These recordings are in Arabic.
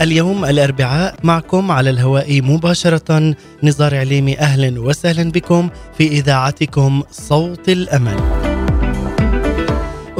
اليوم الأربعاء معكم على الهواء مباشرة نزار عليمي أهلا وسهلا بكم في إذاعتكم صوت الأمل.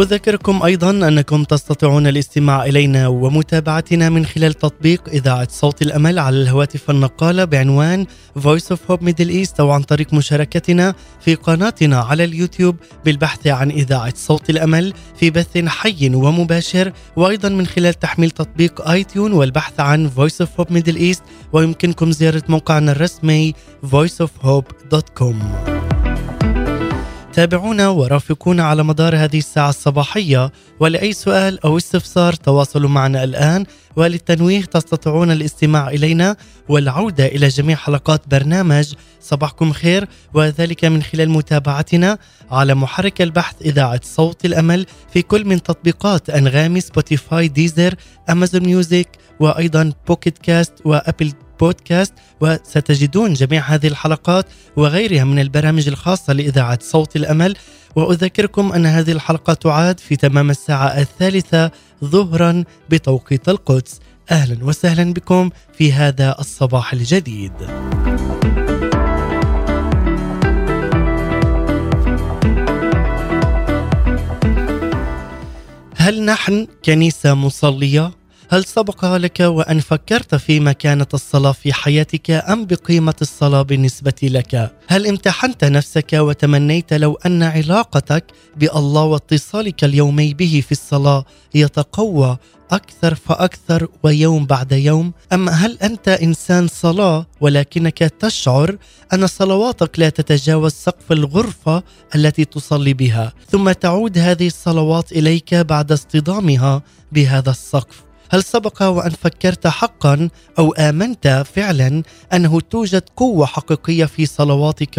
أذكركم أيضا أنكم تستطيعون الاستماع إلينا ومتابعتنا من خلال تطبيق إذاعة صوت الأمل على الهواتف النقالة بعنوان Voice of Hope Middle East أو عن طريق مشاركتنا في قناتنا على اليوتيوب بالبحث عن إذاعة صوت الأمل في بث حي ومباشر وأيضا من خلال تحميل تطبيق آي تيون والبحث عن Voice of Hope Middle East ويمكنكم زيارة موقعنا الرسمي voiceofhope.com تابعونا ورافقونا على مدار هذه الساعة الصباحية. ولأي سؤال أو استفسار تواصلوا معنا الآن. وللتنويه تستطيعون الاستماع إلينا والعودة إلى جميع حلقات برنامج صباحكم خير. وذلك من خلال متابعتنا على محرك البحث إذاعة صوت الأمل في كل من تطبيقات أنغامي Spotify Deezer Amazon Music وأيضا Pocket Casts و Apple Podcasts وستجدون جميع هذه الحلقات وغيرها من البرامج الخاصة لإذاعة صوت الأمل. وأذكركم أن هذه الحلقة تعاد في تمام الساعة الثالثة ظهرا بتوقيت القدس. أهلا وسهلا بكم في هذا الصباح الجديد. هل نحن كنيسة مصلية؟ هل سبق لك وأن فكرت فيما كانت الصلاة في حياتك أم بقيمة الصلاة بالنسبة لك؟ هل امتحنت نفسك وتمنيت لو أن علاقتك بالله واتصالك اليومي به في الصلاة يتقوى أكثر فأكثر ويوم بعد يوم أم هل أنت إنسان صلاة ولكنك تشعر أن صلواتك لا تتجاوز سقف الغرفة التي تصلي بها ثم تعود هذه الصلوات إليك بعد اصطدامها بهذا السقف هل سبق وأن فكرت حقا أو آمنت فعلا أنه توجد قوة حقيقية في صلواتك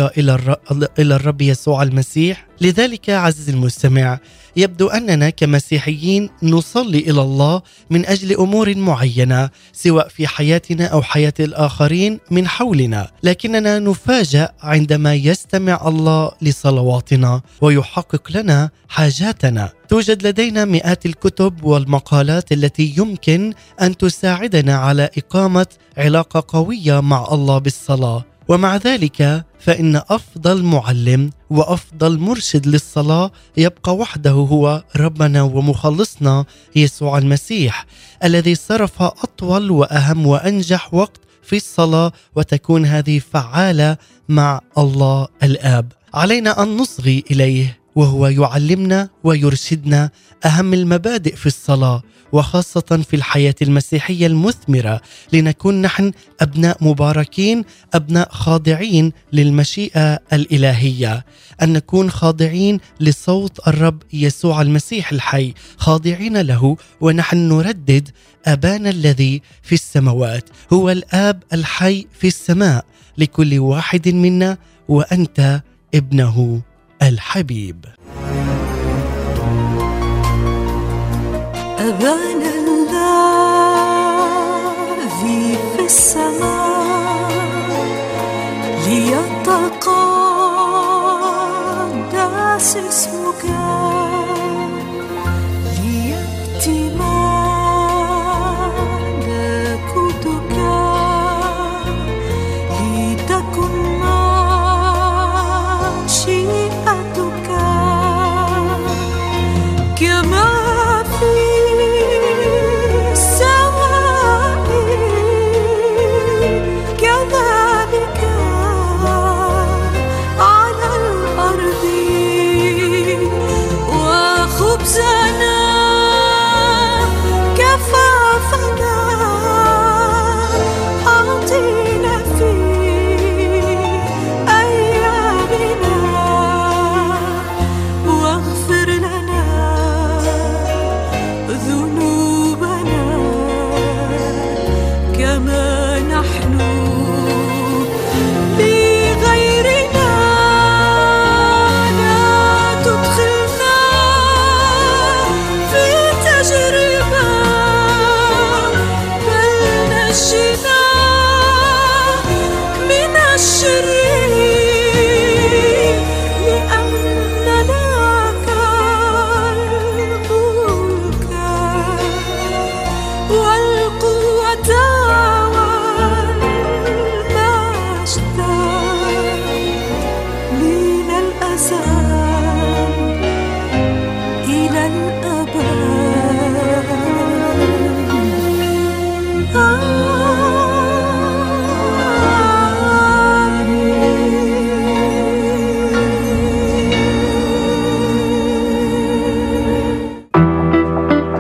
إلى الرب يسوع المسيح؟ لذلك عزيزي المستمع يبدو أننا كمسيحيين نصلي إلى الله من أجل أمور معينة سواء في حياتنا أو حياة الآخرين من حولنا. لكننا نفاجأ عندما يستمع الله لصلواتنا ويحقق لنا حاجاتنا. توجد لدينا مئات الكتب والمقالات التي يمكن أن تساعدنا على إقامة علاقة قوية مع الله بالصلاة. ومع ذلك فإن أفضل معلم وأفضل مرشد للصلاة يبقى وحده هو ربنا ومخلصنا يسوع المسيح الذي صرف أطول وأهم وأنجح وقت في الصلاة وتكون هذه فعالة مع الله الآب. علينا أن نصغي إليه وهو يعلمنا ويرشدنا أهم المبادئ في الصلاة وخاصة في الحياة المسيحية المثمرة لنكون نحن أبناء مباركين أبناء خاضعين للمشيئة الإلهية. أن نكون خاضعين لصوت الرب يسوع المسيح الحي. خاضعين له ونحن نردد أبانا الذي في السماوات. هو الآب الحي في السماء. لكل واحد منا وأنت ابنه الحبيب. أبانا الذي في السماء ليتقدس اسمك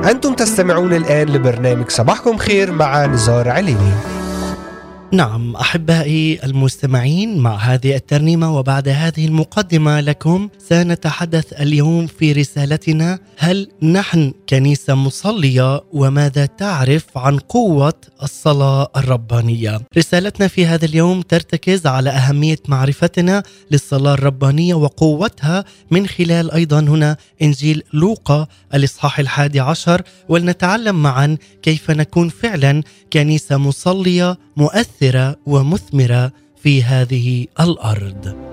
أنتم تستمعون الآن لبرنامج صباحكم خير مع نزار عليني. نعم أحبائي المستمعين مع هذه الترنيمة وبعد هذه المقدمة لكم سنتحدث اليوم في رسالتنا هل نحن كنيسة مصلية وماذا تعرف عن قوة الصلاة الربانية؟ رسالتنا في هذا اليوم ترتكز على أهمية معرفتنا للصلاة الربانية وقوتها من خلال أيضا هنا إنجيل لوقا الإصحاح الحادي عشر ولنتعلم معا كيف نكون فعلا كنيسة مصلية مؤثرة ومثمرة في هذه الأرض.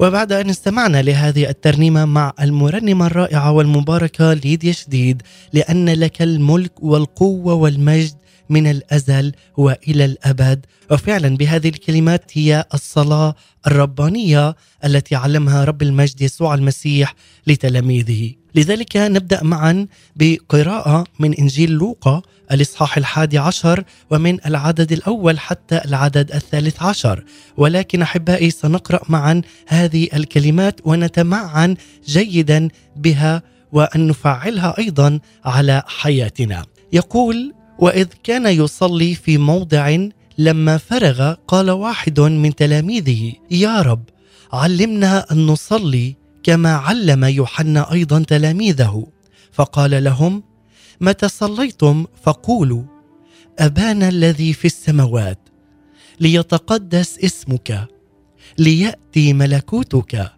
وبعد أن استمعنا لهذه الترنيمة مع المرنمة الرائعة والمباركة ليديا شديد لأن لك الملك والقوة والمجد من الأزل وإلى الأبد وفعلا بهذه الكلمات هي الصلاة الربانية التي علمها رب المجد يسوع المسيح لتلاميذه لذلك نبدأ معا بقراءة من إنجيل لوقا الإصحاح الحادي عشر ومن العدد الأول حتى العدد الثالث عشر. ولكن أحبائي سنقرأ معا هذه الكلمات ونتمعن جيدا بها وأن نفعلها أيضا على حياتنا. يقول وإذ كان يصلي في موضع لما فرغ قال واحد من تلاميذه يا رب علمنا أن نصلي كما علم يوحنا أيضا تلاميذه. فقال لهم متى صليتم؟ فقولوا أبانا الذي في السماوات ليتقدس اسمك ليأتي ملكوتك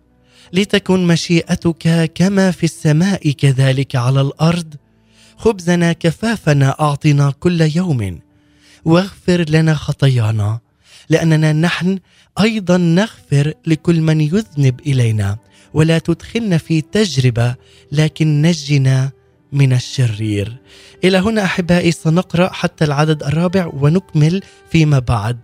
لتكن مشيئتك كما في السماء كذلك على الأرض. خبزنا كفافنا أعطنا كل يوم. واغفر لنا خطايانا لأننا نحن أيضا نغفر لكل من يذنب إلينا. ولا تدخلنا في تجربة لكن نجنا من الشرير. إلى هنا أحبائي سنقرأ حتى العدد الرابع ونكمل فيما بعد.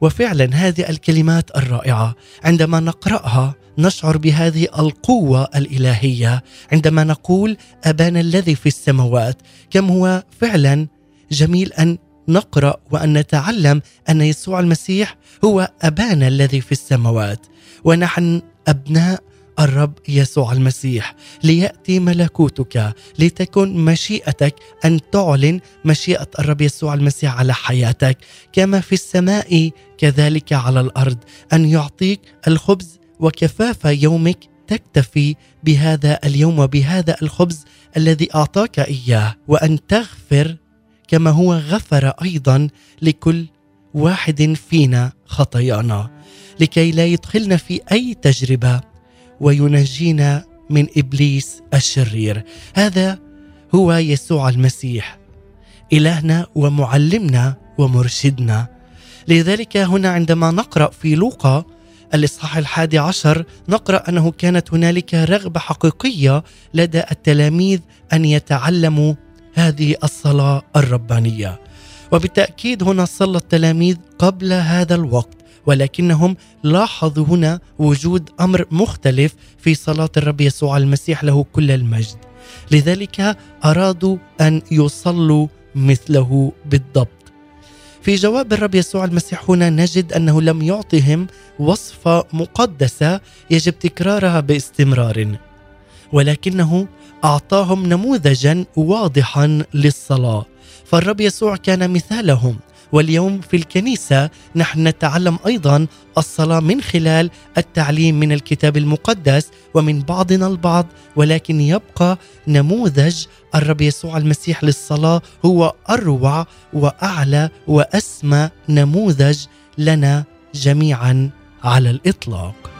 وفعلا هذه الكلمات الرائعة. عندما نقرأها نشعر بهذه القوة الإلهية. عندما نقول أبانا الذي في السماوات. كم هو فعلا جميل أن نقرأ وأن نتعلم أن يسوع المسيح هو أبانا الذي في السماوات. ونحن أبناء الرب يسوع المسيح ليأتي ملكوتك لتكن مشيئتك أن تعلن مشيئة الرب يسوع المسيح على حياتك. كما في السماء كذلك على الأرض. أن يعطيك الخبز وكفاف يومك تكتفي بهذا اليوم وبهذا الخبز الذي أعطاك إياه. وأن تغفر كما هو غفر أيضا لكل واحد فينا خطايانا. لكي لا يدخلنا في أي تجربة وينجينا من إبليس الشرير. هذا هو يسوع المسيح إلهنا ومعلمنا ومرشدنا. لذلك هنا عندما نقرأ في لوقا الإصحاح الحادي عشر نقرأ أنه كانت هنالك رغبة حقيقية لدى التلاميذ أن يتعلموا هذه الصلاة الربانية. وبالتأكيد هنا صلى التلاميذ قبل هذا الوقت. ولكنهم لاحظوا هنا وجود أمر مختلف في صلاة الرب يسوع المسيح له كل المجد. لذلك أرادوا أن يصلوا مثله بالضبط. في جواب الرب يسوع المسيح هنا نجد أنه لم يعطهم وصفة مقدسة يجب تكرارها باستمرار. ولكنه أعطاهم نموذجا واضحا للصلاة. فالرب يسوع كان مثالهم. واليوم في الكنيسة نحن نتعلم أيضا الصلاة من خلال التعليم من الكتاب المقدس ومن بعضنا البعض ولكن يبقى نموذج الرب يسوع المسيح للصلاة هو أروع وأعلى وأسمى نموذج لنا جميعا على الإطلاق.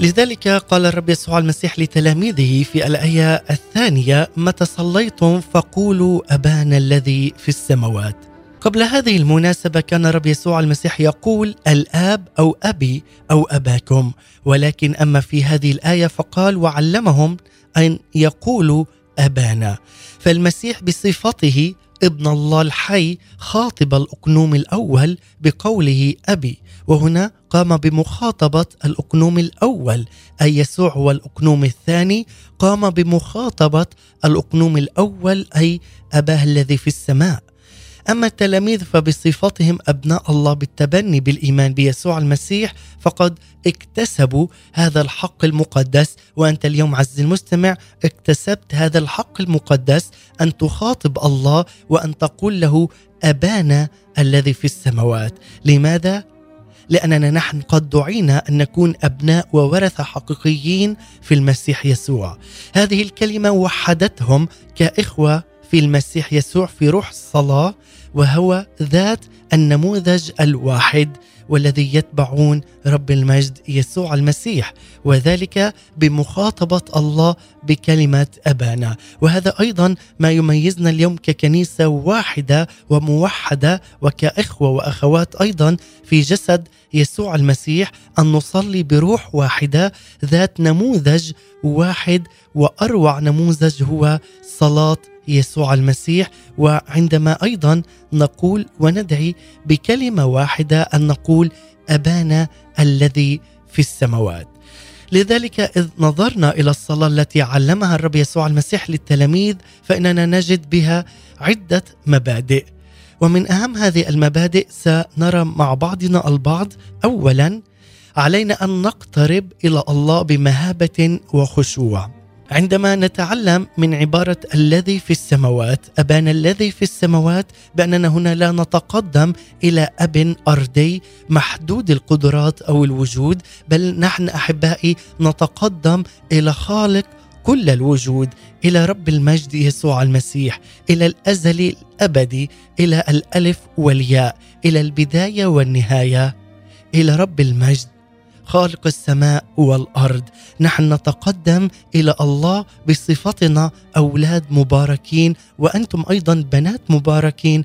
لذلك قال الرب يسوع المسيح لتلاميذه في الآية الثانية متى صليتم فقولوا أبانا الذي في السماوات. قبل هذه المناسبة كان الرب يسوع المسيح يقول الآب أو أبي أو أباكم. ولكن أما في هذه الآية فقال وعلمهم أن يقولوا أبانا. فالمسيح بصفته ابن الله الحي خاطب الأقنوم الأول بقوله أبي. وهنا قام بمخاطبة الأقنوم الأول أي يسوع هو الأقنوم الثاني قام بمخاطبة الأقنوم الأول أي أباه الذي في السماء. أما التلاميذ فبصفتهم أبناء الله بالتبني بالإيمان بيسوع المسيح فقد اكتسبوا هذا الحق المقدس. وأنت اليوم عز المستمع اكتسبت هذا الحق المقدس أن تخاطب الله وأن تقول له أبانا الذي في السماوات. لماذا؟ لأننا نحن قد دعينا أن نكون أبناء وورثة حقيقيين في المسيح يسوع. هذه الكلمة وحدتهم كإخوة في المسيح يسوع في روح الصلاة وهو ذات النموذج الواحد والذي يتبعون رب المجد يسوع المسيح وذلك بمخاطبة الله بكلمة أبانا. وهذا أيضا ما يميزنا اليوم ككنيسة واحدة وموحدة وكإخوة وأخوات أيضا في جسد يسوع المسيح أن نصلي بروح واحدة ذات نموذج واحد وأروع نموذج هو صلاة يسوع المسيح وعندما أيضا نقول وندعي بكلمة واحدة أن نقول أبانا الذي في السماوات. لذلك إذ نظرنا إلى الصلاة التي علمها الرب يسوع المسيح للتلاميذ فإننا نجد بها عدة مبادئ. ومن أهم هذه المبادئ سنرى مع بعضنا البعض اولا علينا أن نقترب إلى الله بمهابة وخشوع. عندما نتعلم من عبارة الذي في السماوات أبانا الذي في السماوات بأننا هنا لا نتقدم إلى أب أرضي محدود القدرات أو الوجود بل نحن أحبائي نتقدم إلى خالق كل الوجود إلى رب المجد يسوع المسيح إلى الازلي الأبدي إلى الألف والياء إلى البداية والنهاية إلى رب المجد. خالق السماء والأرض. نحن نتقدم إلى الله بصفتنا أولاد مباركين وأنتم أيضا بنات مباركين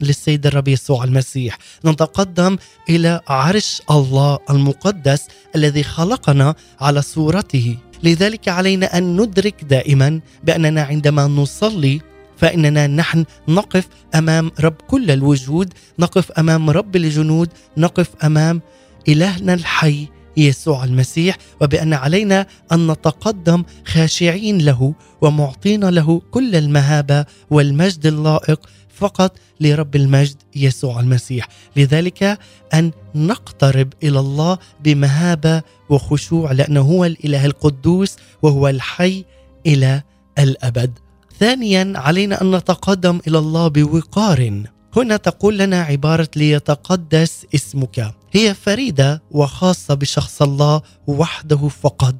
للسيد الرب يسوع المسيح. نتقدم إلى عرش الله المقدس الذي خلقنا على صورته. لذلك علينا أن ندرك دائما بأننا عندما نصلي فإننا نحن نقف أمام رب كل الوجود نقف أمام رب الجنود نقف أمام إلهنا الحي يسوع المسيح وبأن علينا أن نتقدم خاشعين له ومعطين له كل المهابة والمجد اللائق فقط لرب المجد يسوع المسيح. لذلك أن نقترب إلى الله بمهابة وخشوع لأنه هو الإله القدوس وهو الحي إلى الأبد. ثانيا علينا أن نتقدم إلى الله بوقار. هنا تقول لنا عبارة ليتقدس اسمك. هي فريدة وخاصة بشخص الله وحده فقط.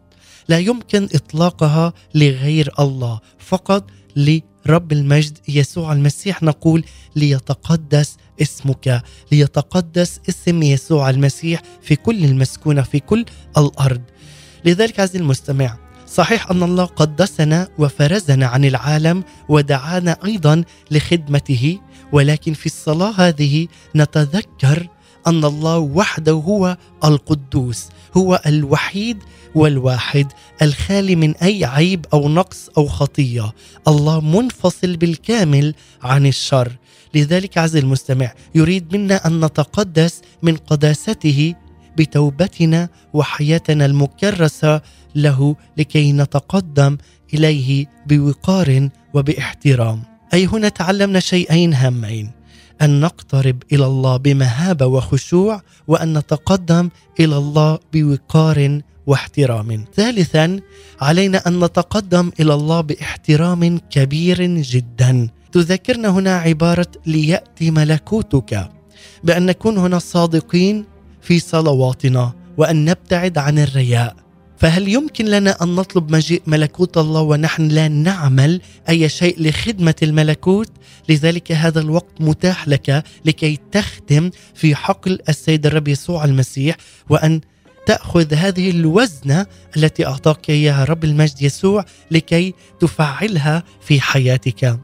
لا يمكن إطلاقها لغير الله فقط لرب المجد يسوع المسيح. نقول ليتقدس اسمك ليتقدس اسم يسوع المسيح في كل المسكونة في كل الأرض. لذلك عزيزي المستمع صحيح أن الله قدسنا وفرزنا عن العالم ودعانا أيضا لخدمته ولكن في الصلاة هذه نتذكر أن الله وحده هو القدوس هو الوحيد والواحد الخالي من أي عيب أو نقص أو خطية. الله منفصل بالكامل عن الشر. لذلك عز المستمع يريد منا أن نتقدس من قداسته بتوبتنا وحياتنا المكرسة له لكي نتقدم إليه بوقار وباحترام. أي هنا تعلمنا شيئين هامين أن نقترب إلى الله بمهابه وخشوع وأن نتقدم إلى الله بوقار واحترام. ثالثا علينا أن نتقدم إلى الله باحترام كبير جدا. تذكرنا هنا عبارة لياتي ملكوتك بأن نكون هنا صادقين في صلواتنا وأن نبتعد عن الرياء. فهل يمكن لنا أن نطلب مجيء ملكوت الله ونحن لا نعمل أي شيء لخدمة الملكوت؟ لذلك هذا الوقت متاح لك لكي تخدم في حقل السيد الرب يسوع المسيح وأن تأخذ هذه الوزنة التي أعطاك إياها رب المجد يسوع لكي تفعلها في حياتك.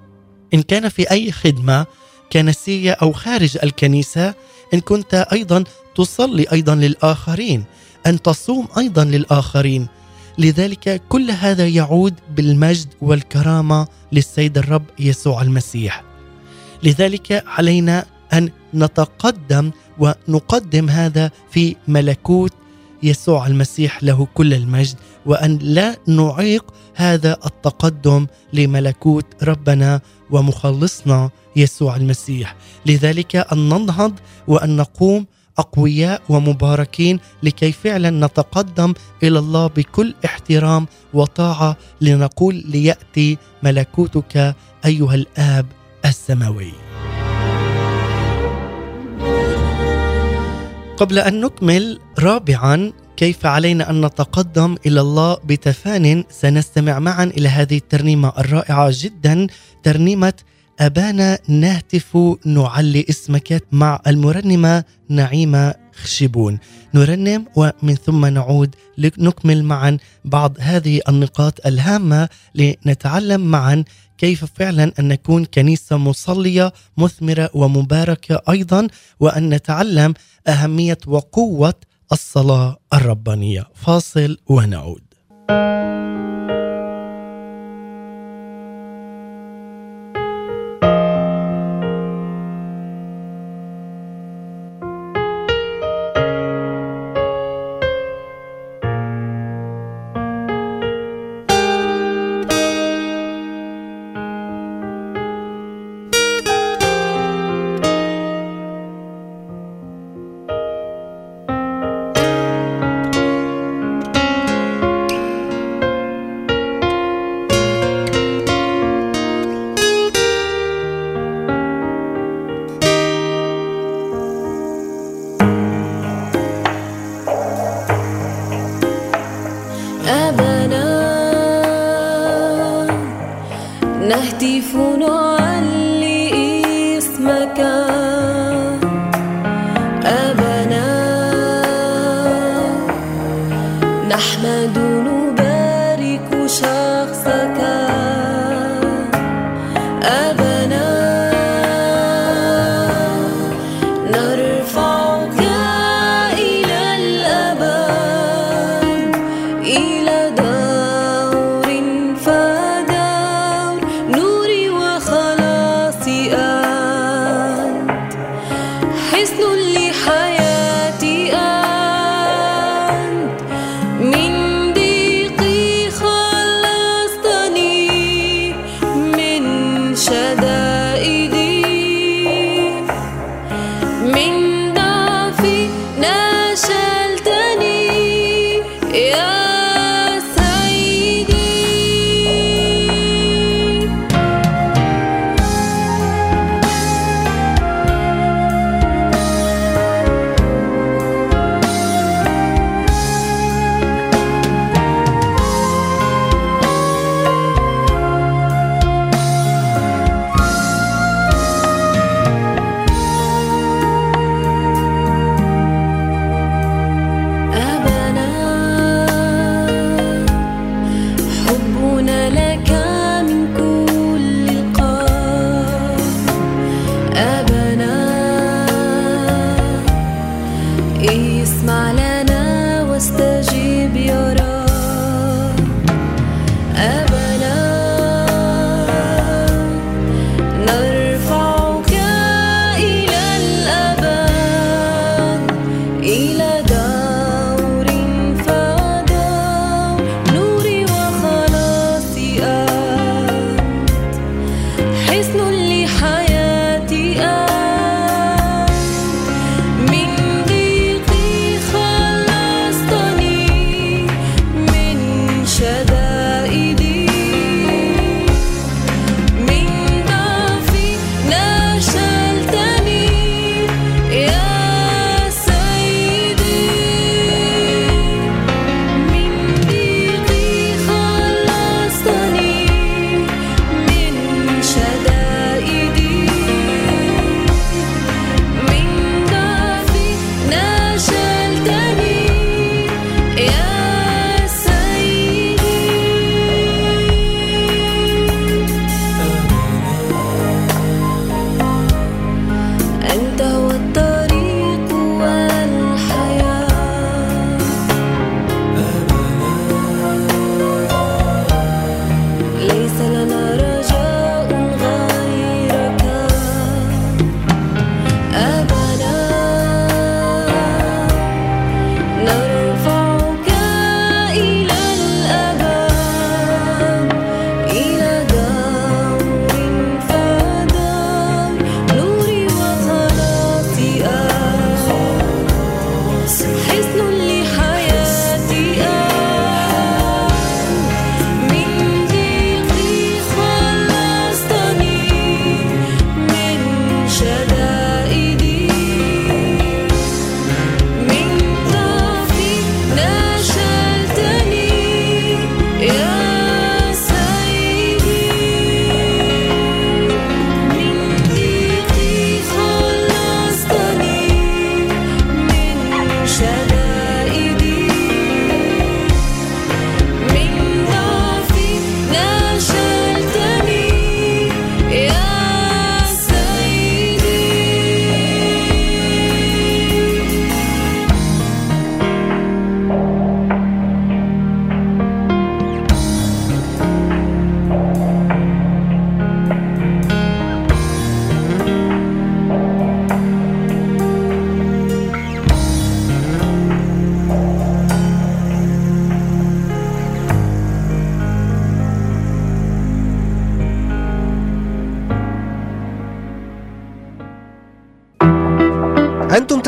إن كان في أي خدمة كنسية أو خارج الكنيسة إن كنت أيضا تصلي أيضا للآخرين أن تصوم أيضا للآخرين. لذلك كل هذا يعود بالمجد والكرامة للسيد الرب يسوع المسيح. لذلك علينا أن نتقدم ونقدم هذا في ملكوت يسوع المسيح له كل المجد وأن لا نعيق هذا التقدم لملكوت ربنا ومخلصنا يسوع المسيح. لذلك أن ننهض وأن نقوم أقوياء ومباركين لكي فعلا نتقدم إلى الله بكل احترام وطاعة لنقول ليأتي ملكوتك أيها الآب السماوي. قبل أن نكمل رابعا كيف علينا أن نتقدم إلى الله بتفان سنستمع معا إلى هذه الترنيمة الرائعة جدا ترنيمة أبانا نهتف نعلي اسمك مع المرنمة نعيمة خشبون. نرنم ومن ثم نعود لنكمل معا بعض هذه النقاط الهامة لنتعلم معا كيف فعلا أن نكون كنيسة مصلية مثمرة ومباركة أيضا وأن نتعلم أهمية وقوة الصلاة الربانية. فاصل ونعود.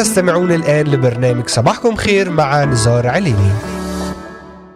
تستمعون الآن لبرنامج صباحكم خير مع نزار عليني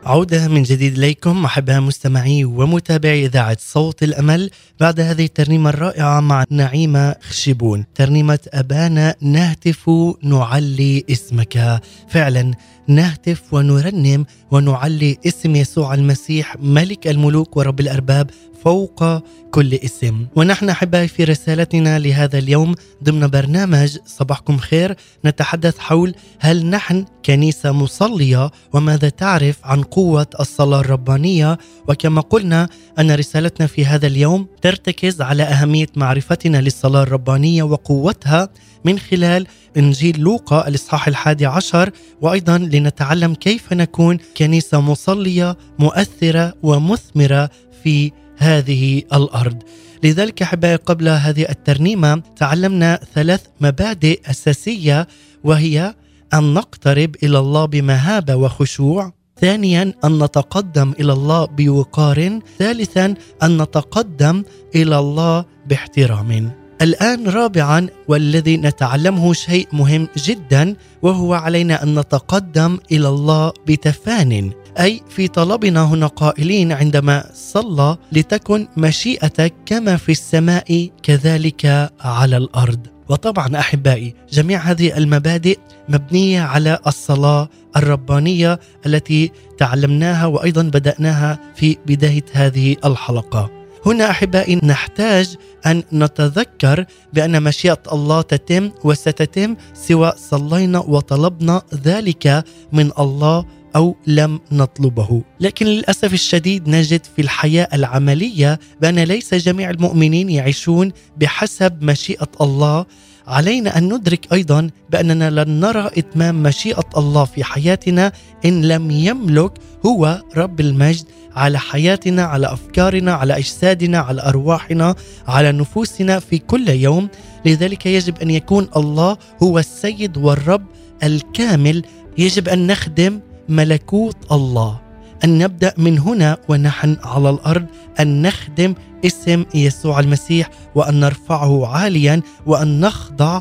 عودة من جديد إليكم أحباء مستمعي ومتابعي إذاعة صوت الأمل بعد هذه الترنيمة الرائعة مع نعيمة خشبون ترنيمة أبانا نهتف نعلي اسمك. فعلا نهتف ونرنم ونعلي اسم يسوع المسيح ملك الملوك ورب الأرباب فوق كل اسم. ونحن أحبائي في رسالتنا لهذا اليوم ضمن برنامج صباحكم خير نتحدث حول هل نحن كنيسة مصلية وماذا تعرف عن قوة الصلاة الربانية؟ وكما قلنا أن رسالتنا في هذا اليوم ترتكز على أهمية معرفتنا للصلاة الربانية وقوتها من خلال إنجيل لوقا الإصحاح الحادي عشر وأيضا لنتعلم كيف نكون كنيسة مصلية مؤثرة ومثمرة في هذه الأرض. لذلك أحبائي قبل هذه الترنيمة تعلمنا ثلاث مبادئ أساسية وهي أن نقترب إلى الله بمهابة وخشوع، ثانيا أن نتقدم إلى الله بوقار، ثالثا أن نتقدم إلى الله باحترام. الآن رابعا والذي نتعلمه شيء مهم جدا وهو علينا أن نتقدم إلى الله بتفان أي في طلبنا هنا قائلين عندما صلى لتكن مشيئتك كما في السماء كذلك على الأرض. وطبعا أحبائي جميع هذه المبادئ مبنية على الصلاة الربانية التي تعلمناها وأيضا بدأناها في بداية هذه الحلقة. هنا أحبائي نحتاج أن نتذكر بأن مشيئة الله تتم وستتم سواء صلينا وطلبنا ذلك من الله أو لم نطلبه، لكن للأسف الشديد نجد في الحياة العملية بأن ليس جميع المؤمنين يعيشون بحسب مشيئة الله علينا أن ندرك أيضا بأننا لن نرى إتمام مشيئة الله في حياتنا إن لم يملك هو رب المجد على حياتنا على أفكارنا على أجسادنا على أرواحنا على نفوسنا في كل يوم. لذلك يجب أن يكون الله هو السيد والرب الكامل. يجب أن نخدم ملكوت الله. أن نبدأ من هنا ونحن على الأرض أن نخدم اسم يسوع المسيح وأن نرفعه عاليا وأن نخضع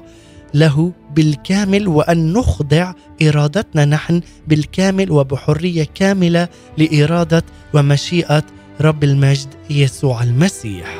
له بالكامل وأن نخضع إرادتنا نحن بالكامل وبحرية كاملة لإرادة ومشيئة رب المجد يسوع المسيح.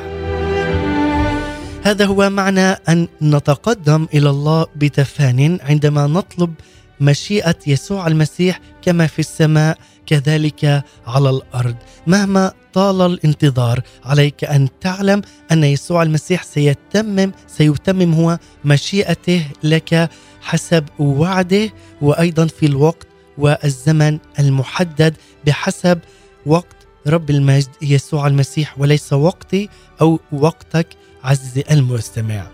هذا هو معنى أن نتقدم إلى الله بتفان عندما نطلب مشيئة يسوع المسيح كما في السماء كذلك على الأرض مهما طال الانتظار عليك أن تعلم أن يسوع المسيح سيتمم سيتمم هو مشيئته لك حسب وعده وأيضا في الوقت والزمن المحدد بحسب وقت رب المجد يسوع المسيح وليس وقتي أو وقتك عزيزي المستمع.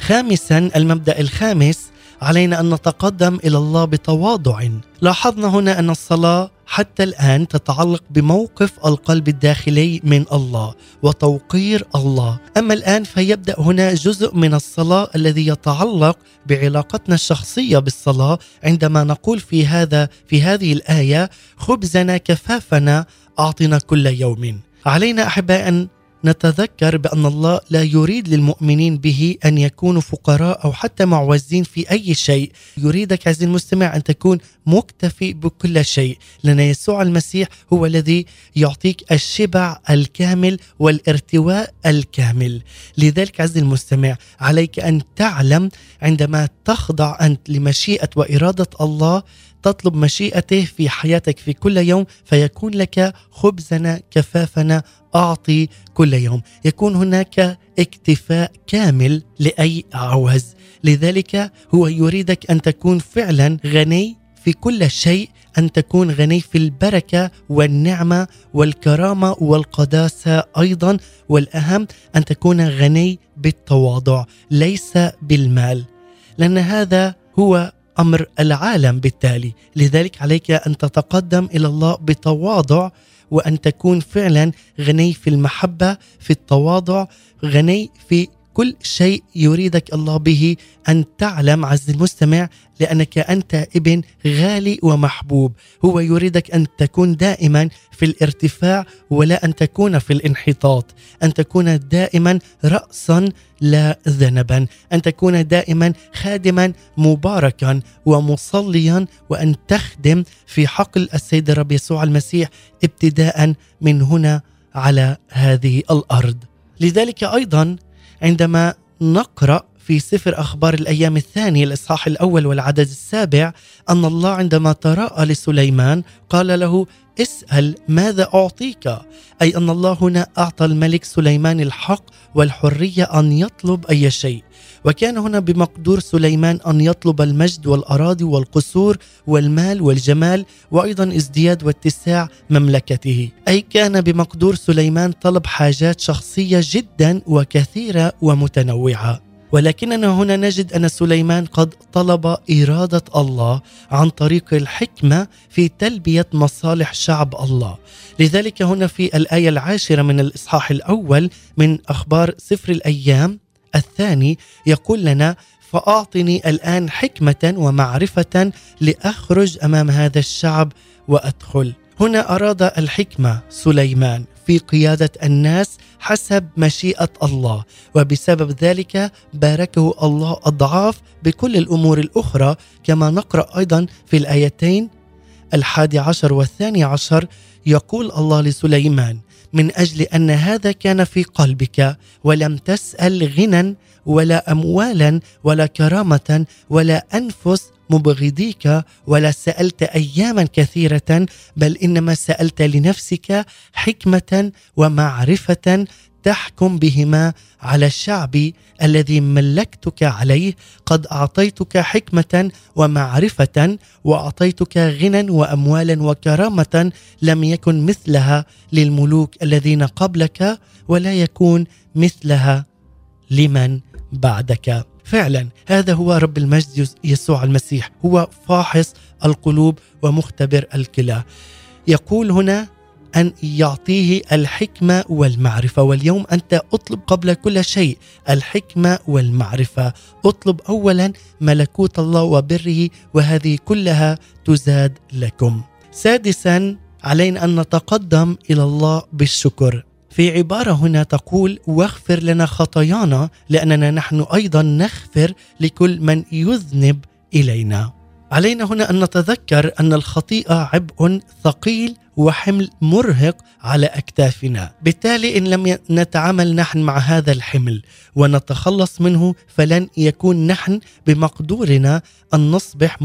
خامسا المبدأ الخامس علينا أن نتقدم إلى الله بتواضع. لاحظنا هنا أن الصلاة حتى الآن تتعلق بموقف القلب الداخلي من الله وتوقير الله. أما الآن فيبدأ هنا جزء من الصلاة الذي يتعلق بعلاقتنا الشخصية بالصلاة. عندما نقول في هذا في هذه الآية خبزنا كفافنا أعطنا كل يوم. علينا احبائي أن نتذكر بأن الله لا يريد للمؤمنين به أن يكونوا فقراء أو حتى معوزين في أي شيء، يريدك عزيزي المستمع أن تكون مكتفي بكل شيء، لأن يسوع المسيح هو الذي يعطيك الشبع الكامل والارتواء الكامل، لذلك عزيزي المستمع عليك أن تعلم عندما تخضع أنت لمشيئة وإرادة الله تطلب مشيئته في حياتك في كل يوم فيكون لك خبزنا كفافنا أعطي كل يوم. يكون هناك اكتفاء كامل لأي عوز لذلك هو يريدك أن تكون فعلا غني في كل شيء أن تكون غني في البركة والنعمة والكرامة والقداسة أيضا والأهم أن تكون غني بالتواضع ليس بالمال. لأن هذا هو أمر العالم بالتالي. لذلك عليك أن تتقدم إلى الله بتواضع وأن تكون فعلا غني في المحبة في التواضع غني في كل شيء يريدك الله به أن تعلم عز المستمع لأنك أنت ابن غالي ومحبوب. هو يريدك أن تكون دائما في الارتفاع ولا أن تكون في الانحطاط. أن تكون دائما راسا لا ذنبا. أن تكون دائما خادما مباركا ومصليا وأن تخدم في حقل السيد الرب يسوع المسيح ابتداء من هنا على هذه الأرض. لذلك أيضا عندما نقرأ في سفر أخبار الأيام الثاني الإصحاح الأول والعدد السابع أن الله عندما تراءى لسليمان قال له اسأل ماذا أعطيك؟ أي أن الله هنا أعطى الملك سليمان الحق والحرية أن يطلب أي شيء. وكان هنا بمقدور سليمان أن يطلب المجد والأراضي والقصور والمال والجمال وأيضا ازدياد واتساع مملكته. أي كان بمقدور سليمان طلب حاجات شخصية جدا وكثيرة ومتنوعة. ولكننا هنا نجد أن سليمان قد طلب إرادة الله عن طريق الحكمة في تلبية مصالح شعب الله. لذلك هنا في الآية العاشرة من الإصحاح الأول من أخبار سفر الأيام الثاني يقول لنا فأعطني الآن حكمة ومعرفة لأخرج أمام هذا الشعب وأدخل. هنا أراد الحكمة سليمان في قيادة الناس حسب مشيئة الله وبسبب ذلك باركه الله أضعاف بكل الأمور الأخرى كما نقرأ أيضا في الآيتين الحادي عشر والثاني عشر يقول الله لسليمان من أجل أن هذا كان في قلبك ولم تسأل غنى ولا أموالا ولا كرامة ولا أنفس مبغضيك ولا سألت أياما كثيرة بل إنما سألت لنفسك حكمة ومعرفة تحكم بهما على الشعب الذي ملكتك عليه. قد أعطيتك حكمة ومعرفة وأعطيتك غنى وأموالا وكرامة لم يكن مثلها للملوك الذين قبلك ولا يكون مثلها لمن بعدك. فعلا هذا هو رب المجد يسوع المسيح. هو فاحص القلوب ومختبر الكلى. يقول هنا أن يعطيه الحكمة والمعرفة. واليوم أنت أطلب قبل كل شيء الحكمة والمعرفة. أطلب اولا ملكوت الله وبره وهذه كلها تزاد لكم. سادسا علينا أن نتقدم إلى الله بالشكر. في عبارة هنا تقول واغفر لنا خطايانا لأننا نحن أيضا نغفر لكل من يذنب إلينا. علينا هنا أن نتذكر أن الخطيئة عبء ثقيل وحمل مرهق على أكتافنا، بالتالي إن لم نتعامل نحن مع هذا الحمل ونتخلص منه فلن يكون نحن بمقدورنا ان نصبح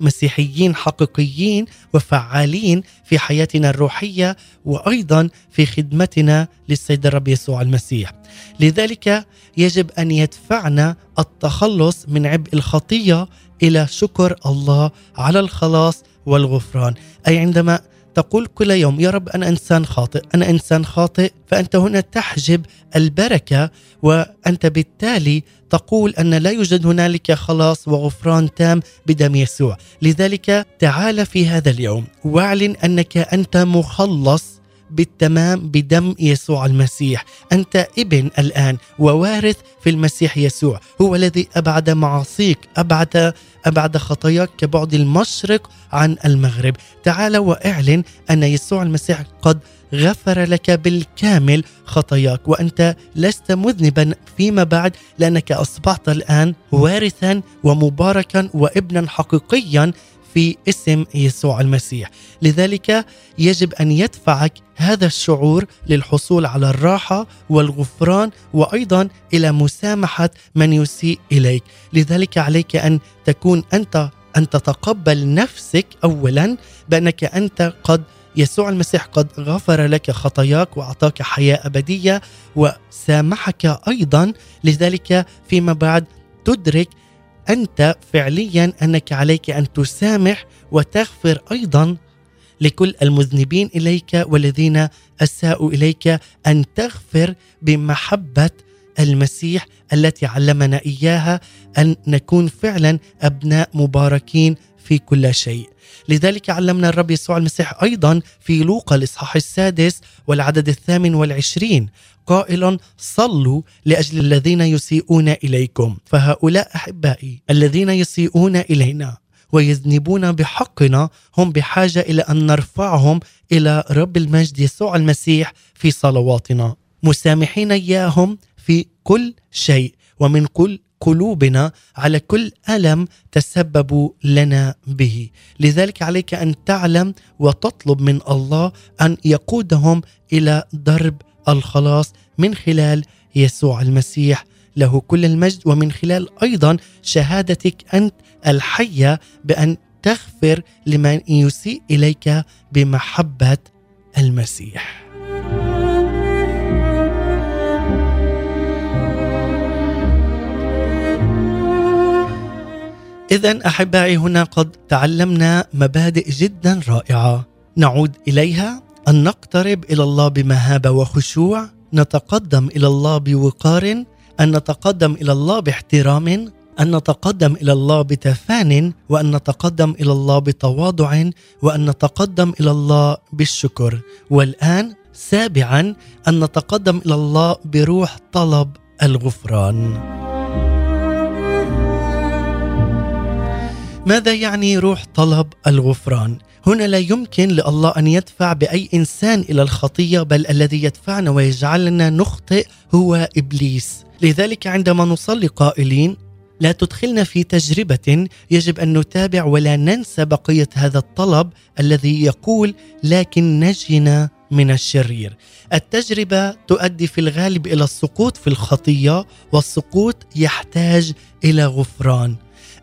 مسيحيين حقيقيين وفعالين في حياتنا الروحية وأيضا في خدمتنا للسيد الرب يسوع المسيح. لذلك يجب أن يدفعنا التخلص من عبء الخطية إلى شكر الله على الخلاص والغفران، أي عندما تقول كل يوم يا رب أنا إنسان خاطئ، أنا إنسان خاطئ، فأنت هنا تحجب البركة. وأنت بالتالي تقول أن لا يوجد هنالك خلاص وغفران تام بدم يسوع، لذلك تعال في هذا اليوم واعلن أنك أنت مخلص بالتمام بدم يسوع المسيح. أنت ابن الآن ووارث في المسيح يسوع. هو الذي أبعد معاصيك أبعد أبعد خطاياك كبعد المشرق عن المغرب. تعال وإعلن أن يسوع المسيح قد غفر لك بالكامل خطاياك. وأنت لست مذنبا فيما بعد لأنك أصبحت الآن وارثا ومباركا وابنا حقيقيا في اسم يسوع المسيح. لذلك يجب أن يدفعك هذا الشعور للحصول على الراحة والغفران وأيضا إلى مسامحة من يسيء إليك. لذلك عليك أن تكون أنت أن تتقبل نفسك اولا بأنك أنت قد يسوع المسيح قد غفر لك خطاياك وأعطاك حياة أبدية وسامحك أيضا. لذلك فيما بعد تدرك أنت فعليا أنك عليك أن تسامح وتغفر أيضا لكل المذنبين إليك والذين أساءوا إليك أن تغفر بمحبة المسيح التي علمنا إياها أن نكون فعلا أبناء مباركين في كل شيء. لذلك علمنا الرب يسوع المسيح أيضا في لوقا الإصحاح السادس والعدد الثامن والعشرين قائلا صلوا لأجل الذين يسيئون إليكم. فهؤلاء أحبائي الذين يسيئون إلينا ويذنبون بحقنا هم بحاجة إلى أن نرفعهم إلى رب المجد يسوع المسيح في صلواتنا. مسامحين إياهم في كل شيء ومن كل قلوبنا على كل ألم تسببوا لنا به لذلك عليك أن تعلم وتطلب من الله أن يقودهم إلى درب الخلاص من خلال يسوع المسيح له كل المجد ومن خلال أيضا شهادتك أنت الحية بأن تغفر لمن يسيء إليك بمحبة المسيح. اذا أحبائي هنا قد تعلمنا مبادئ جدا رائعة. نعود إليها. أن نقترب إلى الله بمهابة وخشوع. نتقدم إلى الله بوقار. أن نتقدم إلى الله باحترام. أن نتقدم إلى الله بتفان. وأن نتقدم إلى الله بتواضع. وأن نتقدم إلى الله بالشكر. والآن سابعا. أن نتقدم إلى الله بروح طلب الغفران. ماذا يعني روح طلب الغفران؟ هنا لا يمكن لله أن يدفع بأي إنسان إلى الخطية بل الذي يدفعنا ويجعلنا نخطئ هو إبليس. لذلك عندما نصلي قائلين لا تدخلنا في تجربة يجب أن نتابع ولا ننسى بقية هذا الطلب الذي يقول لكن نجنا من الشرير. التجربة تؤدي في الغالب إلى السقوط في الخطية والسقوط يحتاج إلى غفران.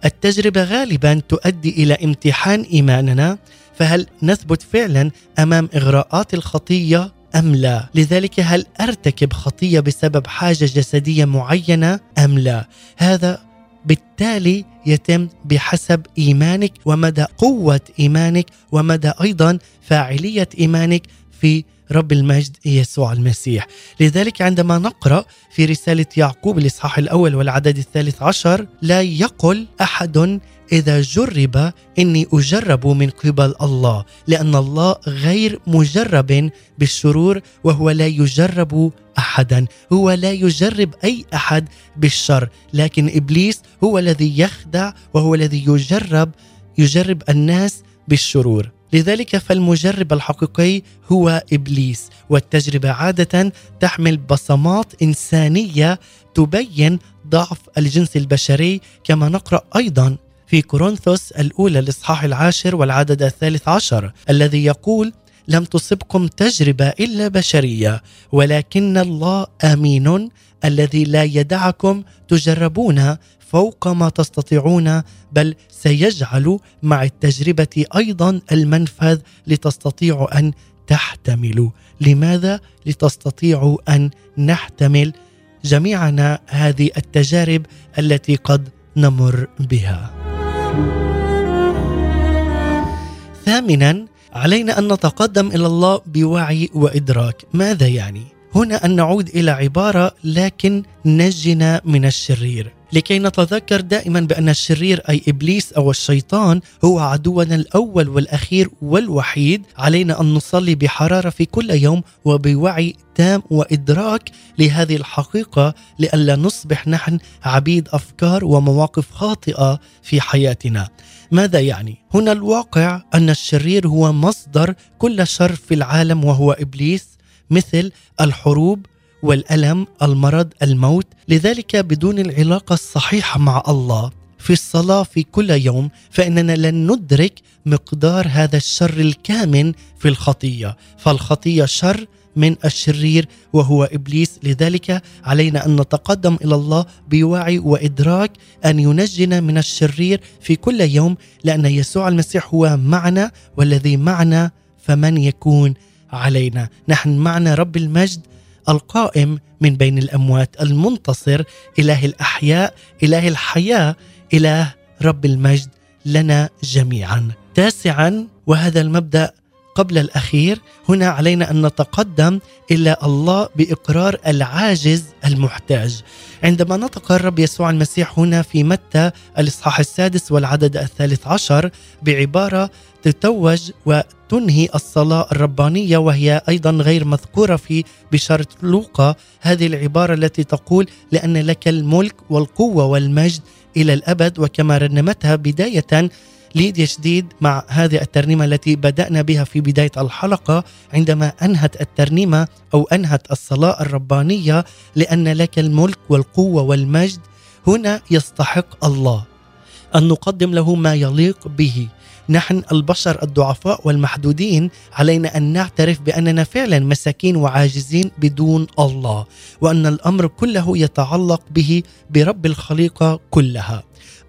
التجربة غالبا تؤدي إلى امتحان إيماننا فهل نثبت فعلا أمام إغراءات الخطية أم لا؟ لذلك هل أرتكب خطية بسبب حاجة جسدية معينة أم لا؟ هذا بالتالي يتم بحسب إيمانك ومدى قوة إيمانك ومدى أيضا فاعلية إيمانك في رب المجد يسوع المسيح. لذلك عندما نقرأ في رسالة يعقوب الإصحاح الأول والعدد الثالث عشر لا يقل أحد إذا جرب إني أجرب من قبل الله لأن الله غير مجرب بالشرور وهو لا يجرب أحدا هو لا يجرب أي أحد بالشر لكن إبليس هو الذي يخدع وهو الذي يجرب يجرب الناس بالشرور. لذلك فالمجرب الحقيقي هو إبليس والتجربة عادة تحمل بصمات إنسانية تبين ضعف الجنس البشري كما نقرأ أيضا في كورنثوس الأولى الاصحاح العاشر والعدد الثالث عشر الذي يقول لم تصبكم تجربة إلا بشرية ولكن الله آمين الذي لا يدعكم تجربون فوق ما تستطيعون بل سيجعل مع التجربة أيضا المنفذ لتستطيعوا أن تحتملوا. لماذا لتستطيعوا أن نحتمل جميعنا هذه التجارب التي قد نمر بها؟ ثامنا علينا أن نتقدم إلى الله بوعي وإدراك. ماذا يعني؟ هنا أن نعود إلى عبارة لكن نجنا من الشرير لكي نتذكر دائما بأن الشرير أي إبليس أو الشيطان هو عدونا الأول والأخير والوحيد علينا أن نصلي بحرارة في كل يوم وبوعي تام وإدراك لهذه الحقيقة لئلا نصبح نحن عبيد أفكار ومواقف خاطئة في حياتنا. ماذا يعني؟ هنا الواقع أن الشرير هو مصدر كل شر في العالم وهو إبليس مثل الحروب والألم المرض الموت لذلك بدون العلاقة الصحيحة مع الله في الصلاة في كل يوم فإننا لن ندرك مقدار هذا الشر الكامن في الخطية. فالخطية شر من الشرير وهو إبليس. لذلك علينا أن نتقدم إلى الله بوعي وإدراك أن ينجنا من الشرير في كل يوم لأن يسوع المسيح هو معنا والذي معنا فمن يكون علينا. نحن معنا رب المجد القائم من بين الأموات المنتصر إله الأحياء إله الحياة إله رب المجد لنا جميعا. تاسعا وهذا المبدأ قبل الأخير هنا علينا أن نتقدم إلى الله بإقرار العاجز المحتاج. عندما نطق الرب يسوع المسيح هنا في متى الإصحاح السادس والعدد الثالث عشر بعبارة تتوج وتنهي الصلاة الربانية وهي أيضا غير مذكورة في بشارة لوقا. هذه العبارة التي تقول لأن لك الملك والقوة والمجد إلى الأبد وكما رنمتها بداية ليديا شديد مع هذه الترنيمة التي بدأنا بها في بداية الحلقة. عندما أنهت الترنيمة أو أنهت الصلاة الربانية لأن لك الملك والقوة والمجد هنا يستحق الله أن نقدم له ما يليق به. نحن البشر الضعفاء والمحدودين علينا أن نعترف بأننا فعلا مساكين وعاجزين بدون الله وأن الأمر كله يتعلق به برب الخليقة كلها.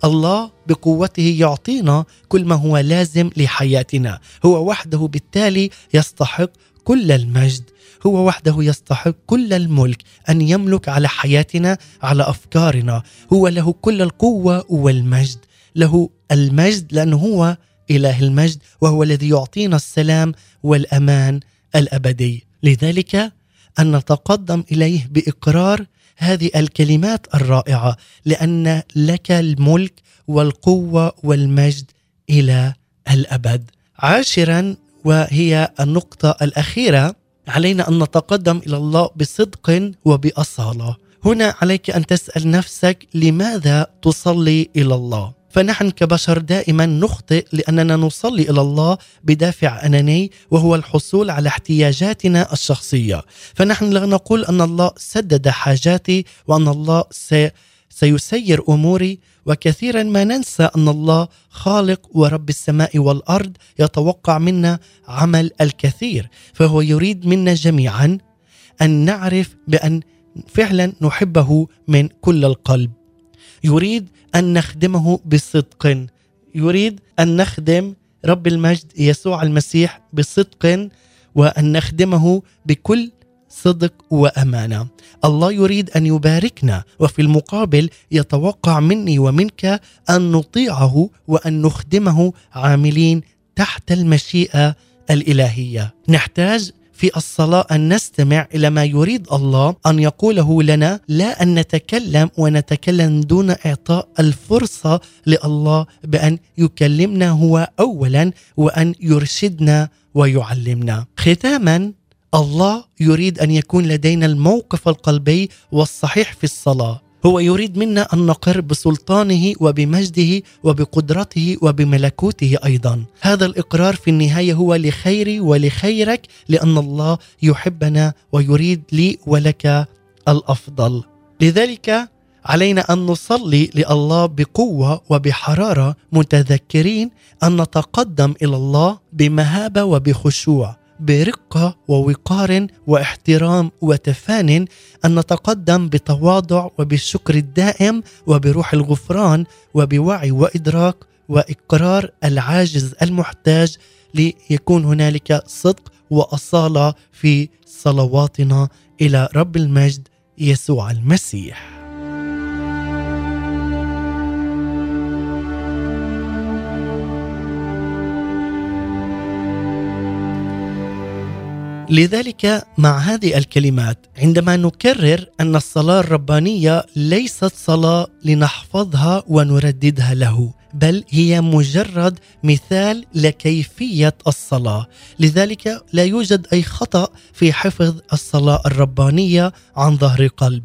الله بقوته يعطينا كل ما هو لازم لحياتنا. هو وحده بالتالي يستحق كل المجد. هو وحده يستحق كل الملك أن يملك على حياتنا على أفكارنا. هو له كل القوة والمجد. له المجد لأنه هو إله المجد وهو الذي يعطينا السلام والأمان الأبدي. لذلك أن نتقدم إليه بإقرار هذه الكلمات الرائعة لأن لك الملك والقوة والمجد إلى الأبد. عاشرا وهي النقطة الأخيرة علينا أن نتقدم إلى الله بصدق وبأصالة. هنا عليك أن تسأل نفسك لماذا تصلي إلى الله؟ فنحن كبشر دائما نخطئ لأننا نصلي إلى الله بدافع أناني وهو الحصول على احتياجاتنا الشخصية، فنحن لا نقول أن الله سدد حاجاتي وأن الله سي سيسير أموري وكثيرا ما ننسى أن الله خالق ورب السماء والأرض يتوقع منا عمل الكثير، فهو يريد منا جميعا أن نعرف بأن فعلا نحبه من كل القلب. يريد أن نخدمه بصدق. يريد أن نخدم رب المجد يسوع المسيح بصدق وأن نخدمه بكل صدق وأمانة. الله يريد أن يباركنا وفي المقابل يتوقع مني ومنك أن نطيعه وأن نخدمه عاملين تحت المشيئة الإلهية. نحتاج في الصلاة أن نستمع إلى ما يريد الله أن يقوله لنا لا أن نتكلم ونتكلم دون إعطاء الفرصة لله بأن يكلمنا هو اولا وأن يرشدنا ويعلمنا. ختاما الله يريد أن يكون لدينا الموقف القلبي والصحيح في الصلاة. هو يريد منا أن نقر بسلطانه وبمجده وبقدرته وبملكوته أيضا. هذا الإقرار في النهاية هو لخيري ولخيرك لأن الله يحبنا ويريد لي ولك الأفضل. لذلك علينا أن نصلي لله بقوة وبحرارة متذكرين أن نتقدم إلى الله بمهابة وبخشوع. برقة ووقار واحترام وتفان أن نتقدم بتواضع وبالشكر الدائم وبروح الغفران وبوعي وإدراك وإقرار العاجز المحتاج ليكون هنالك صدق وأصالة في صلواتنا إلى رب المجد يسوع المسيح. لذلك مع هذه الكلمات عندما نكرر أن الصلاة الربانية ليست صلاة لنحفظها ونرددها له بل هي مجرد مثال لكيفية الصلاة. لذلك لا يوجد أي خطأ في حفظ الصلاة الربانية عن ظهر قلب.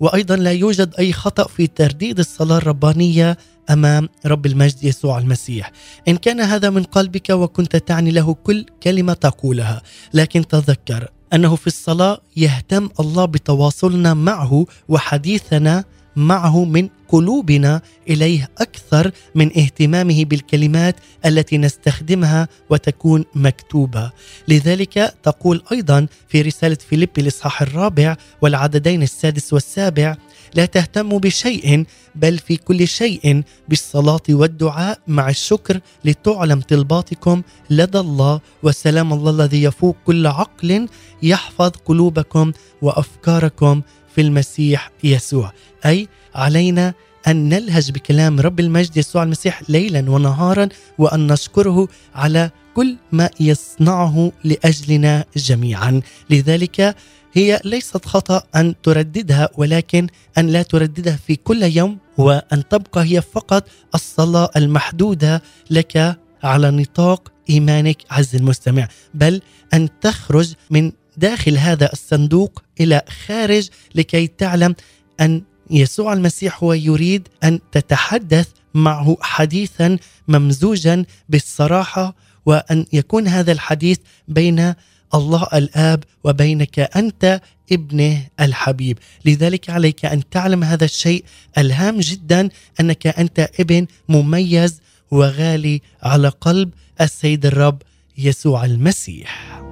وأيضا لا يوجد أي خطأ في ترديد الصلاة الربانية أمام رب المجد يسوع المسيح. إن كان هذا من قلبك وكنت تعني له كل كلمة تقولها لكن تذكر أنه في الصلاة يهتم الله بتواصلنا معه وحديثنا معه من قلوبنا إليه أكثر من اهتمامه بالكلمات التي نستخدمها وتكون مكتوبة. لذلك تقول أيضا في رسالة فيليبي الاصحاح الرابع والعددين السادس والسابع لا تهتموا بشيء بل في كل شيء بالصلاة والدعاء مع الشكر لتعلم طلباتكم لدى الله وسلام الله الذي يفوق كل عقل يحفظ قلوبكم وأفكاركم في المسيح يسوع. أي علينا أن نلهج بكلام رب المجد يسوع المسيح ليلا ونهارا وأن نشكره على كل ما يصنعه لأجلنا جميعا. لذلك هي ليست خطأ أن ترددها ولكن أن لا ترددها في كل يوم وأن تبقى هي فقط الصلاة المحدودة لك على نطاق إيمانك عز المستمع. بل أن تخرج من داخل هذا الصندوق إلى خارج لكي تعلم أن يسوع المسيح هو يريد أن تتحدث معه حديثا ممزوجا بالصراحة وأن يكون هذا الحديث بين الله الآب وبينك أنت ابنه الحبيب. لذلك عليك أن تعلم هذا الشيء الهام جدا أنك أنت ابن مميز وغالي على قلب السيد الرب يسوع المسيح.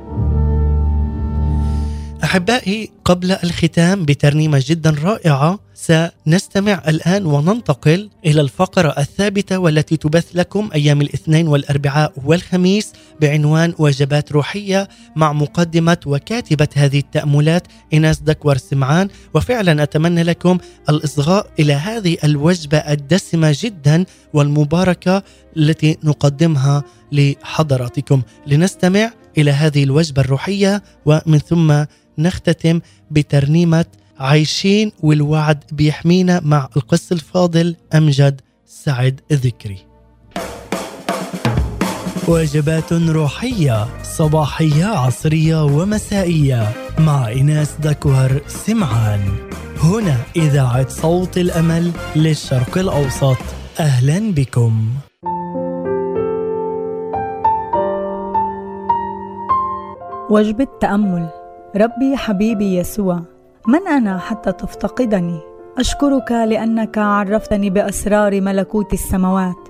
أحبائي قبل الختام بترنيمة جدا رائعة سنستمع الآن وننتقل إلى الفقرة الثابتة والتي تبث لكم أيام الاثنين والأربعاء والخميس بعنوان وجبات روحية مع مقدمة وكاتبة هذه التأملات ايناس دكور سمعان. وفعلا أتمنى لكم الإصغاء إلى هذه الوجبة الدسمة جدا والمباركة التي نقدمها لحضراتكم. لنستمع إلى هذه الوجبة الروحية ومن ثم نختتم بترنيمة عايشين والوعد بيحمينا مع القس الفاضل أمجد سعد ذكري. وجبات روحية صباحية عصرية ومسائية مع إناس دكوهر سمعان. هنا إذاعة صوت الأمل للشرق الأوسط. أهلا بكم. وجبة تأمل. ربي حبيبي يسوع من أنا حتى تفتقدني؟ أشكرك لأنك عرفتني بأسرار ملكوت السماوات.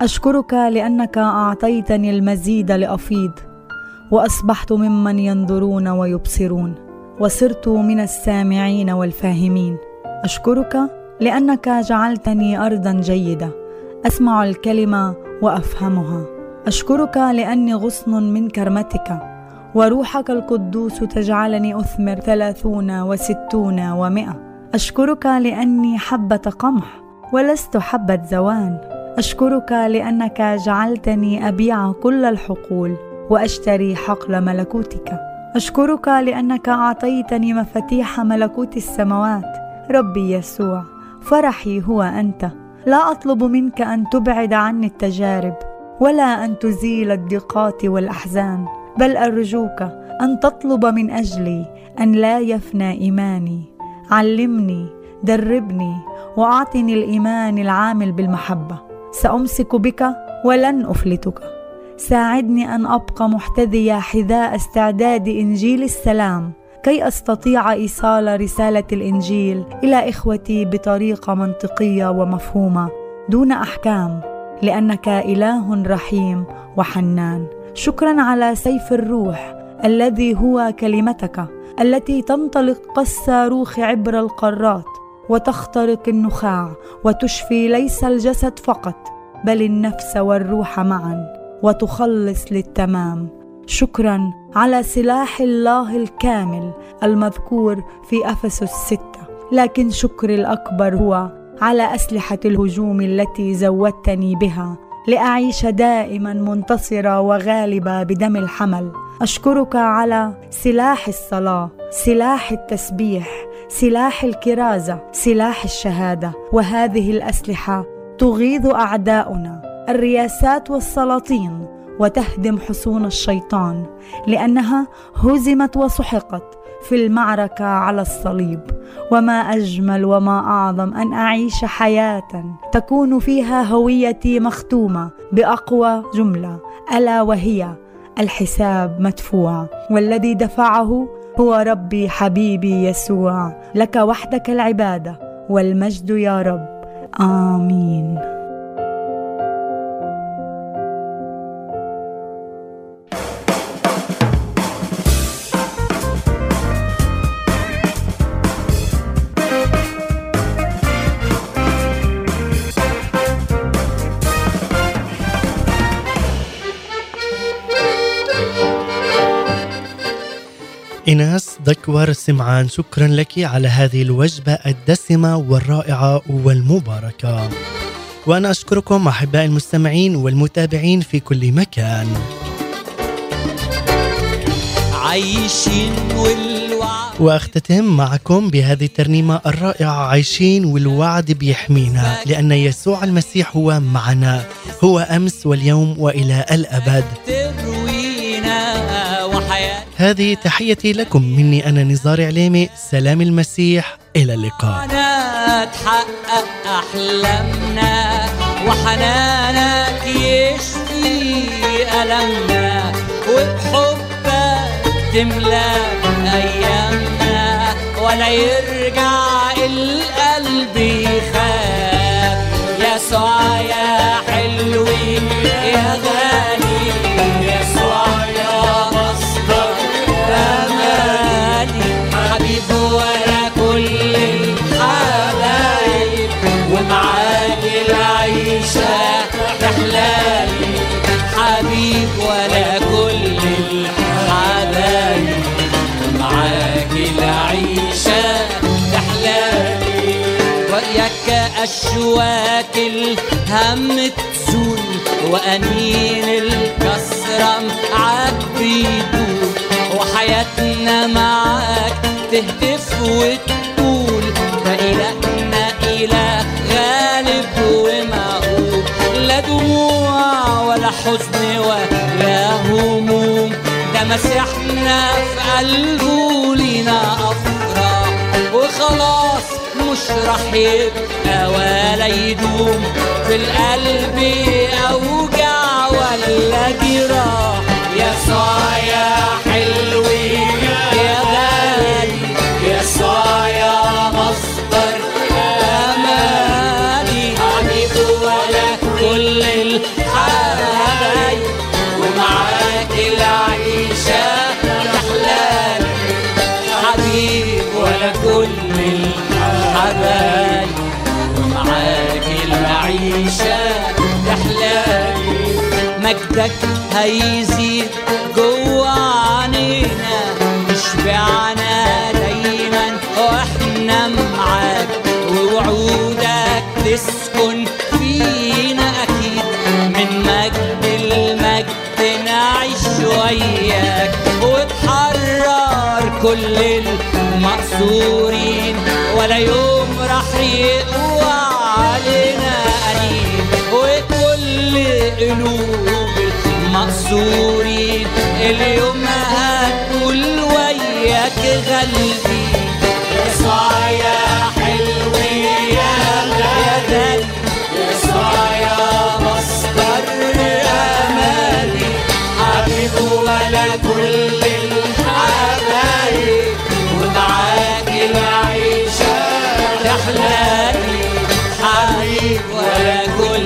أشكرك لأنك أعطيتني المزيد لأفيض. وأصبحت ممن ينظرون ويبصرون. وصرت من السامعين والفاهمين. أشكرك لأنك جعلتني أرضا جيدة. أسمع الكلمة وأفهمها. أشكرك لأني غصن من كرمتك. وروحك القدوس تجعلني أثمر ثلاثون وستون ومائة أشكرك لأني حبة قمح ولست حبة زوان. أشكرك لأنك جعلتني أبيع كل الحقول وأشتري حقل ملكوتك. أشكرك لأنك أعطيتني مفاتيح ملكوت السماوات. ربي يسوع فرحي هو أنت. لا أطلب منك أن تبعد عني التجارب ولا أن تزيل الضيقات والأحزان. بل أرجوك أن تطلب من أجلي أن لا يفنى إيماني. علمني دربني وأعطني الإيمان العامل بالمحبة. سأمسك بك ولن أفلتك. ساعدني أن أبقى محتذية حذاء استعداد إنجيل السلام. كي أستطيع إيصال رسالة الإنجيل إلى إخوتي بطريقة منطقية ومفهومة دون أحكام لأنك إله رحيم وحنان. شكرا على سيف الروح الذي هو كلمتك التي تنطلق كالصاروخ عبر القارات وتخترق النخاع وتشفي ليس الجسد فقط بل النفس والروح معا وتخلص للتمام. شكرا على سلاح الله الكامل المذكور في أفسس سته لكن شكري الأكبر هو على أسلحة الهجوم التي زودتني بها. لأعيش دائما منتصرة وغالبة بدم الحمل. أشكرك على سلاح الصلاة سلاح التسبيح سلاح الكرازة سلاح الشهادة. وهذه الأسلحة تغيظ أعداؤنا الرياسات والسلاطين وتهدم حصون الشيطان لأنها هزمت وسحقت في المعركة على الصليب. وما أجمل وما أعظم أن أعيش حياة تكون فيها هويتي مختومة بأقوى جملة. ألا وهي الحساب مدفوع. والذي دفعه هو ربي حبيبي يسوع. لك وحدك العبادة والمجد يا رب. آمين. إناس دكور سمعان شكرا لك على هذه الوجبة الدسمة والرائعة والمباركة. وأنا أشكركم أحبائي المستمعين والمتابعين في كل مكان. عايشين والوعد. وأختتم معكم بهذه الترنيمة الرائعة عايشين والوعد بيحمينا لأن يسوع المسيح هو معنا. هو أمس واليوم وإلى الأبد. تروينا وحياة هذه تحيتي لكم مني أنا نزار عليمي. سلام المسيح. إلى اللقاء. تحقق أحلامنا وحنانك يشفي ألمنا وبحبك تملى أيامنا ولا يرجع القلب يخاف. يسوع يا حلوي يا غالي. وياك أشواك الهم تزول وأنين الكسرة معاك بيدور وحياتنا معاك تهتف وتقول فإلهنا إله غالب ومهوب لا دموع ولا حزن ولا هموم ده مسيحنا في قلبه لينا أفراح وخلاص مش راح يبقى ولا يدوم في القلب أوجع ولا جراح. يا حلوي العيشة تحلالي مجدك هيزيد جوا عنينا يشبعنا دايما. وإحنا معاك. ووعودك تسكن فينا أكيد. من مجد المجد نعيش وياك. وتحرر كل المقصورين. ولا يوم قلوب المقصورين اليوم هتقول وياك غلبي. يسوع يا حلوي يا غالي يسوع يا مصدر امالي حبيب ولا كل الحبايب. ومعاك العيشة ولا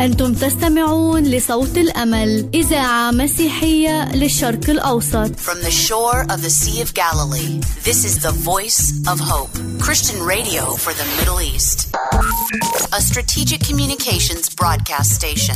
أنتم تستمعون لصوت الأمل إذاعة مسيحية للشرق الأوسط From the shore of the Sea of Galilee, this is the voice of hope, Christian radio for the Middle East. A strategic communications broadcast station.